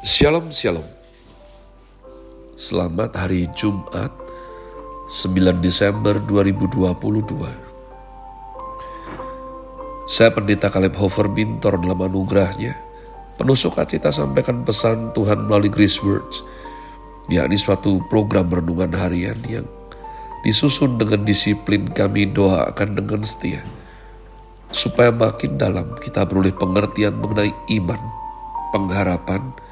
Shalom Shalom. Selamat hari Jumat 9 Desember 2022 Saya pendeta Kaleb Hofer Bintor dalam anugerahnya Penuh sukacita sampaikan pesan Tuhan melalui Grace Words yakni suatu program renungan harian yang disusun dengan disiplin kami doakan dengan setia supaya makin dalam kita beroleh pengertian mengenai iman, pengharapan, dan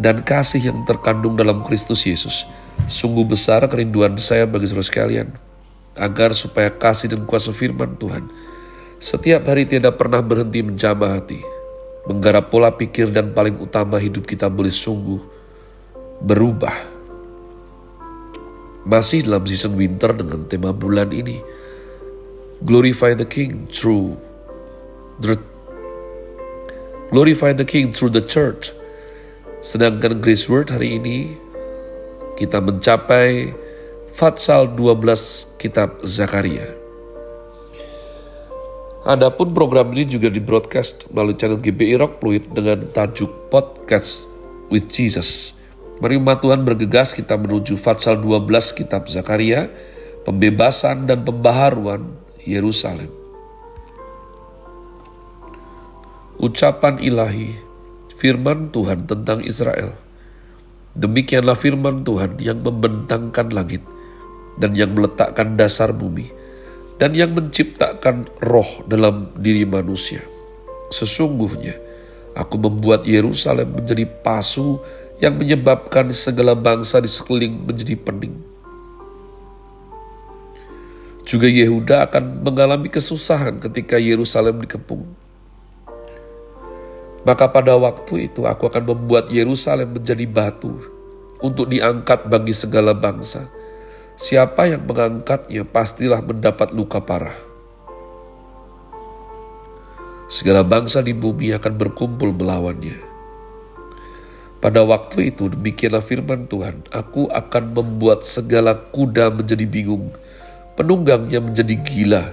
kasih yang terkandung dalam Kristus Yesus. Sungguh besar kerinduan saya bagi saudara sekalian, agar supaya kasih dan kuasa firman Tuhan setiap hari tidak pernah berhenti menjamah hati, menggarap pola pikir dan paling utama hidup kita boleh sungguh berubah. Masih dalam season winter dengan tema bulan ini, Glorify the King through the Glorify the King through the church Sedangkan Grace Word hari ini kita mencapai Fatsal 12 Kitab Zakaria. Adapun program ini juga di broadcast melalui channel GBI Rock Fluid dengan tajuk Podcast with Jesus. Mari umat Tuhan bergegas kita menuju Fatsal 12 Kitab Zakaria, pembebasan dan pembaharuan Yerusalem. Ucapan ilahi firman Tuhan tentang Israel. Demikianlah firman Tuhan yang membentangkan langit dan yang meletakkan dasar bumi dan yang menciptakan roh dalam diri manusia. Sesungguhnya aku membuat Yerusalem menjadi pasu yang menyebabkan segala bangsa di sekeliling menjadi pening. Juga Yehuda akan mengalami kesusahan ketika Yerusalem dikepung maka pada waktu itu aku akan membuat Yerusalem menjadi batu untuk diangkat bagi segala bangsa. Siapa yang mengangkatnya pastilah mendapat luka parah. Segala bangsa di bumi akan berkumpul melawannya. Pada waktu itu demikianlah firman Tuhan, aku akan membuat segala kuda menjadi bingung, penunggangnya menjadi gila.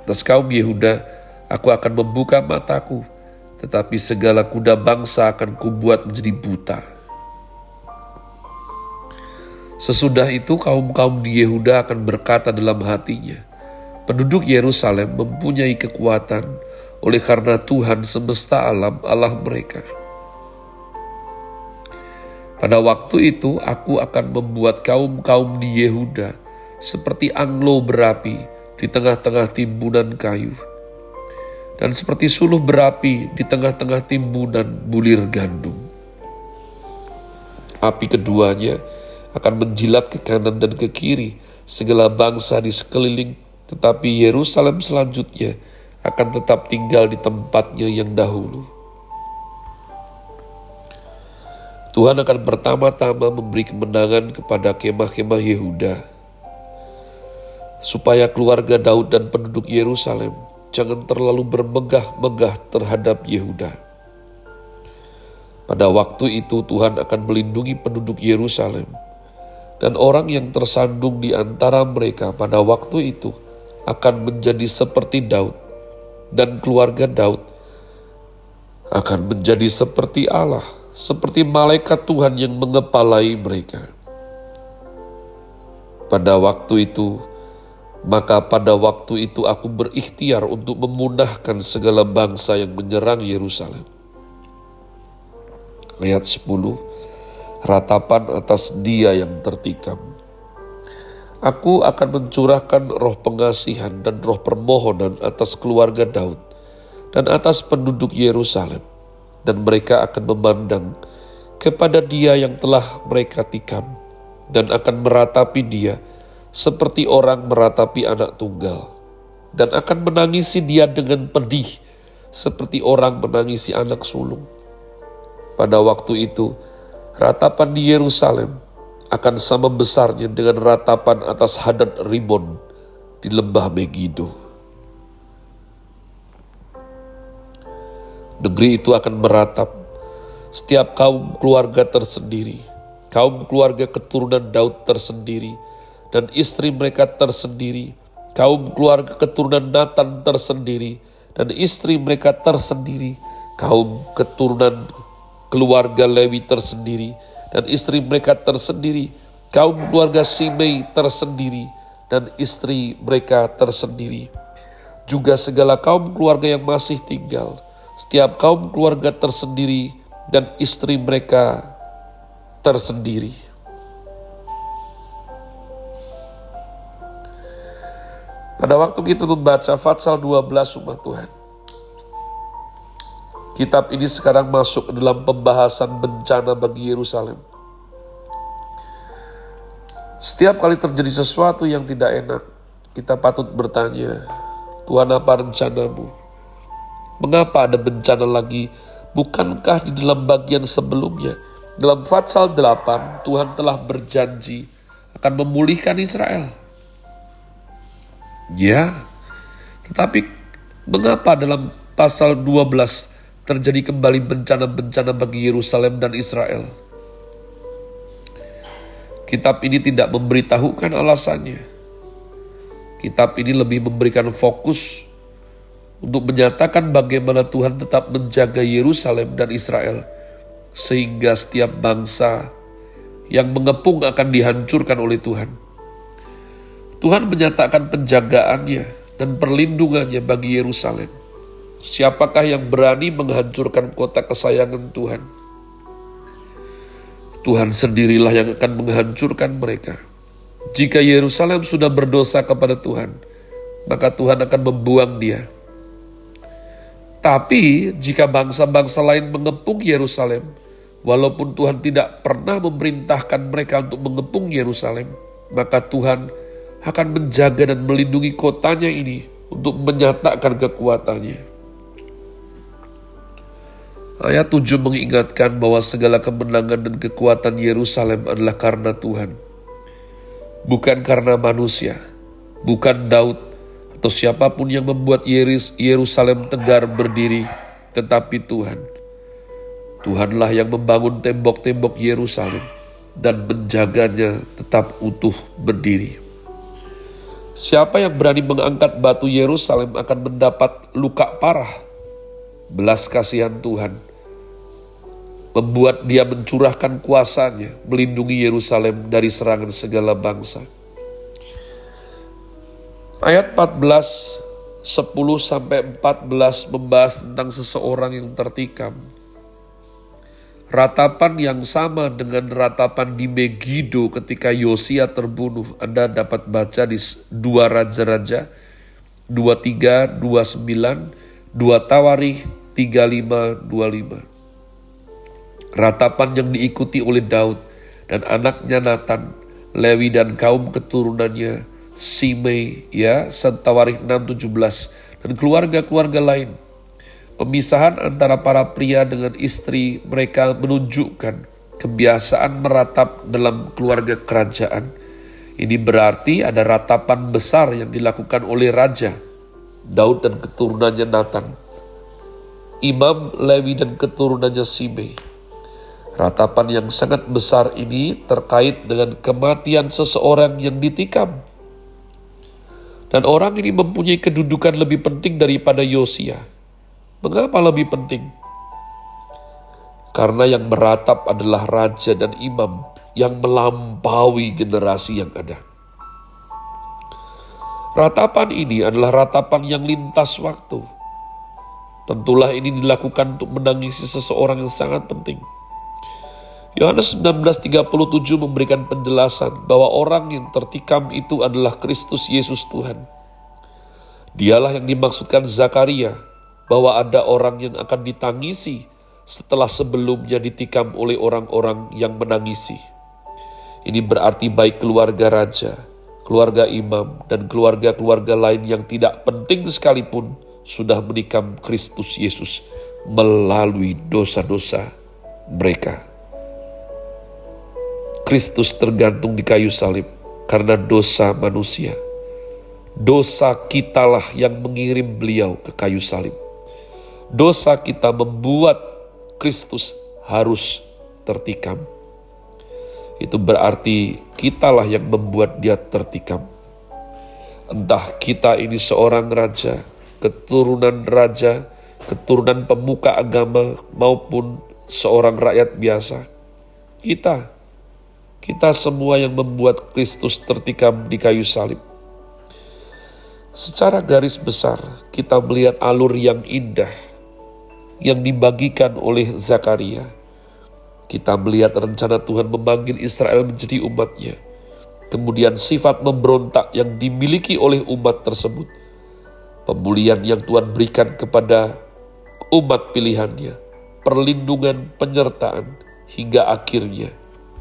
Atas kaum Yehuda, aku akan membuka mataku, tetapi segala kuda bangsa akan kubuat menjadi buta. Sesudah itu kaum-kaum di Yehuda akan berkata dalam hatinya, penduduk Yerusalem mempunyai kekuatan oleh karena Tuhan semesta alam Allah mereka. Pada waktu itu aku akan membuat kaum-kaum di Yehuda seperti anglo berapi di tengah-tengah timbunan kayu dan seperti suluh berapi di tengah-tengah timbunan bulir gandum. Api keduanya akan menjilat ke kanan dan ke kiri segala bangsa di sekeliling, tetapi Yerusalem selanjutnya akan tetap tinggal di tempatnya yang dahulu. Tuhan akan pertama-tama memberi kemenangan kepada kemah-kemah Yehuda, supaya keluarga Daud dan penduduk Yerusalem jangan terlalu bermegah-megah terhadap Yehuda. Pada waktu itu Tuhan akan melindungi penduduk Yerusalem dan orang yang tersandung di antara mereka pada waktu itu akan menjadi seperti Daud dan keluarga Daud akan menjadi seperti Allah, seperti malaikat Tuhan yang mengepalai mereka. Pada waktu itu, maka pada waktu itu aku berikhtiar untuk memunahkan segala bangsa yang menyerang Yerusalem. Ayat 10, ratapan atas dia yang tertikam. Aku akan mencurahkan roh pengasihan dan roh permohonan atas keluarga Daud dan atas penduduk Yerusalem, dan mereka akan memandang kepada dia yang telah mereka tikam dan akan meratapi dia seperti orang meratapi anak tunggal, dan akan menangisi dia dengan pedih, seperti orang menangisi anak sulung. Pada waktu itu, ratapan di Yerusalem akan sama besarnya dengan ratapan atas Hadad Rimon di lembah Megiddo. Negeri itu akan meratap setiap kaum keluarga tersendiri, kaum keluarga keturunan Daud tersendiri, dan istri mereka tersendiri, kaum keluarga keturunan Nathan tersendiri, dan istri mereka tersendiri, kaum keturunan keluarga Lewi tersendiri, dan istri mereka tersendiri, kaum keluarga Simei tersendiri, dan istri mereka tersendiri. Juga segala kaum keluarga yang masih tinggal, setiap kaum keluarga tersendiri, dan istri mereka tersendiri. Pada waktu kita membaca Fatsal 12 umat Tuhan, kitab ini sekarang masuk dalam pembahasan bencana bagi Yerusalem. Setiap kali terjadi sesuatu yang tidak enak, kita patut bertanya, Tuhan apa rencanamu? Mengapa ada bencana lagi? Bukankah di dalam bagian sebelumnya, dalam Fatsal 8, Tuhan telah berjanji akan memulihkan Israel. Ya, tetapi mengapa dalam pasal 12 terjadi kembali bencana-bencana bagi Yerusalem dan Israel? Kitab ini tidak memberitahukan alasannya. Kitab ini lebih memberikan fokus untuk menyatakan bagaimana Tuhan tetap menjaga Yerusalem dan Israel, sehingga setiap bangsa yang mengepung akan dihancurkan oleh Tuhan. Tuhan menyatakan penjagaannya dan perlindungannya bagi Yerusalem. Siapakah yang berani menghancurkan kota kesayangan Tuhan? Tuhan sendirilah yang akan menghancurkan mereka. Jika Yerusalem sudah berdosa kepada Tuhan, maka Tuhan akan membuang dia. Tapi jika bangsa-bangsa lain mengepung Yerusalem, walaupun Tuhan tidak pernah memerintahkan mereka untuk mengepung Yerusalem, maka Tuhan akan menjaga dan melindungi kotanya ini untuk menyatakan kekuatannya. Ayat 7 mengingatkan bahwa segala kemenangan dan kekuatan Yerusalem adalah karena Tuhan. Bukan karena manusia, bukan Daud, atau siapa pun yang membuat Yerusalem tegar berdiri, tetapi Tuhan. Tuhanlah yang membangun tembok-tembok Yerusalem dan menjaganya tetap utuh berdiri. Siapa yang berani mengangkat batu Yerusalem akan mendapat luka parah. Belas kasihan Tuhan membuat dia mencurahkan kuasanya, melindungi Yerusalem dari serangan segala bangsa. Ayat 14, 10 sampai 14 membahas tentang seseorang yang tertikam Ratapan yang sama dengan ratapan di Megido ketika Yosia terbunuh. Anda dapat baca di dua Raja-Raja 23, 29, 2 Tawarih 35, 25. Ratapan yang diikuti oleh Daud dan anaknya Nathan, Lewi dan kaum keturunannya, Simei, ya, Tawarikh 6, 17, dan keluarga-keluarga lain Pemisahan antara para pria dengan istri mereka menunjukkan kebiasaan meratap dalam keluarga kerajaan. Ini berarti ada ratapan besar yang dilakukan oleh raja, Daud dan keturunannya Nathan, Imam Lewi dan keturunannya Simei. Ratapan yang sangat besar ini terkait dengan kematian seseorang yang ditikam. Dan orang ini mempunyai kedudukan lebih penting daripada Yosia Mengapa lebih penting? Karena yang meratap adalah raja dan imam yang melampaui generasi yang ada. Ratapan ini adalah ratapan yang lintas waktu. Tentulah ini dilakukan untuk menangisi seseorang yang sangat penting. Yohanes 19:37 memberikan penjelasan bahwa orang yang tertikam itu adalah Kristus Yesus Tuhan. Dialah yang dimaksudkan Zakaria bahwa ada orang yang akan ditangisi setelah sebelumnya ditikam oleh orang-orang yang menangisi. Ini berarti baik keluarga raja, keluarga imam, dan keluarga-keluarga lain yang tidak penting sekalipun sudah menikam Kristus Yesus melalui dosa-dosa mereka. Kristus tergantung di kayu salib karena dosa manusia. Dosa kitalah yang mengirim beliau ke kayu salib dosa kita membuat Kristus harus tertikam. Itu berarti kitalah yang membuat dia tertikam. Entah kita ini seorang raja, keturunan raja, keturunan pemuka agama, maupun seorang rakyat biasa. Kita, kita semua yang membuat Kristus tertikam di kayu salib. Secara garis besar, kita melihat alur yang indah yang dibagikan oleh Zakaria. Kita melihat rencana Tuhan memanggil Israel menjadi umatnya. Kemudian sifat memberontak yang dimiliki oleh umat tersebut. Pemulihan yang Tuhan berikan kepada umat pilihannya. Perlindungan, penyertaan, hingga akhirnya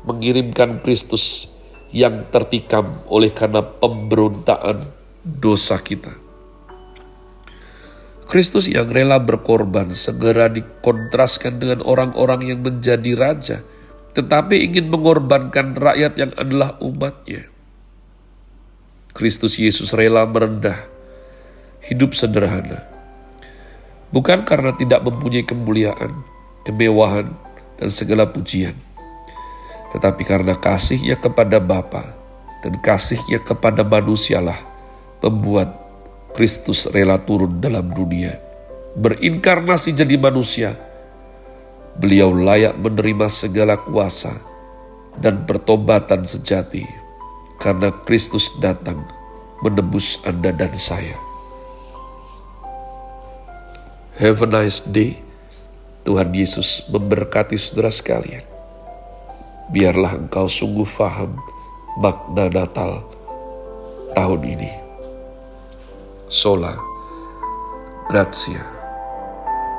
mengirimkan Kristus yang tertikam oleh karena pemberontakan dosa kita. Kristus yang rela berkorban segera dikontraskan dengan orang-orang yang menjadi raja, tetapi ingin mengorbankan rakyat yang adalah umatnya. Kristus Yesus rela merendah, hidup sederhana. Bukan karena tidak mempunyai kemuliaan, kemewahan, dan segala pujian. Tetapi karena kasihnya kepada Bapa dan kasihnya kepada manusialah membuat Kristus rela turun dalam dunia, berinkarnasi jadi manusia. Beliau layak menerima segala kuasa dan pertobatan sejati karena Kristus datang menebus Anda dan saya. Have a nice day. Tuhan Yesus memberkati saudara sekalian. Biarlah engkau sungguh faham makna Natal tahun ini. Sola Gracia.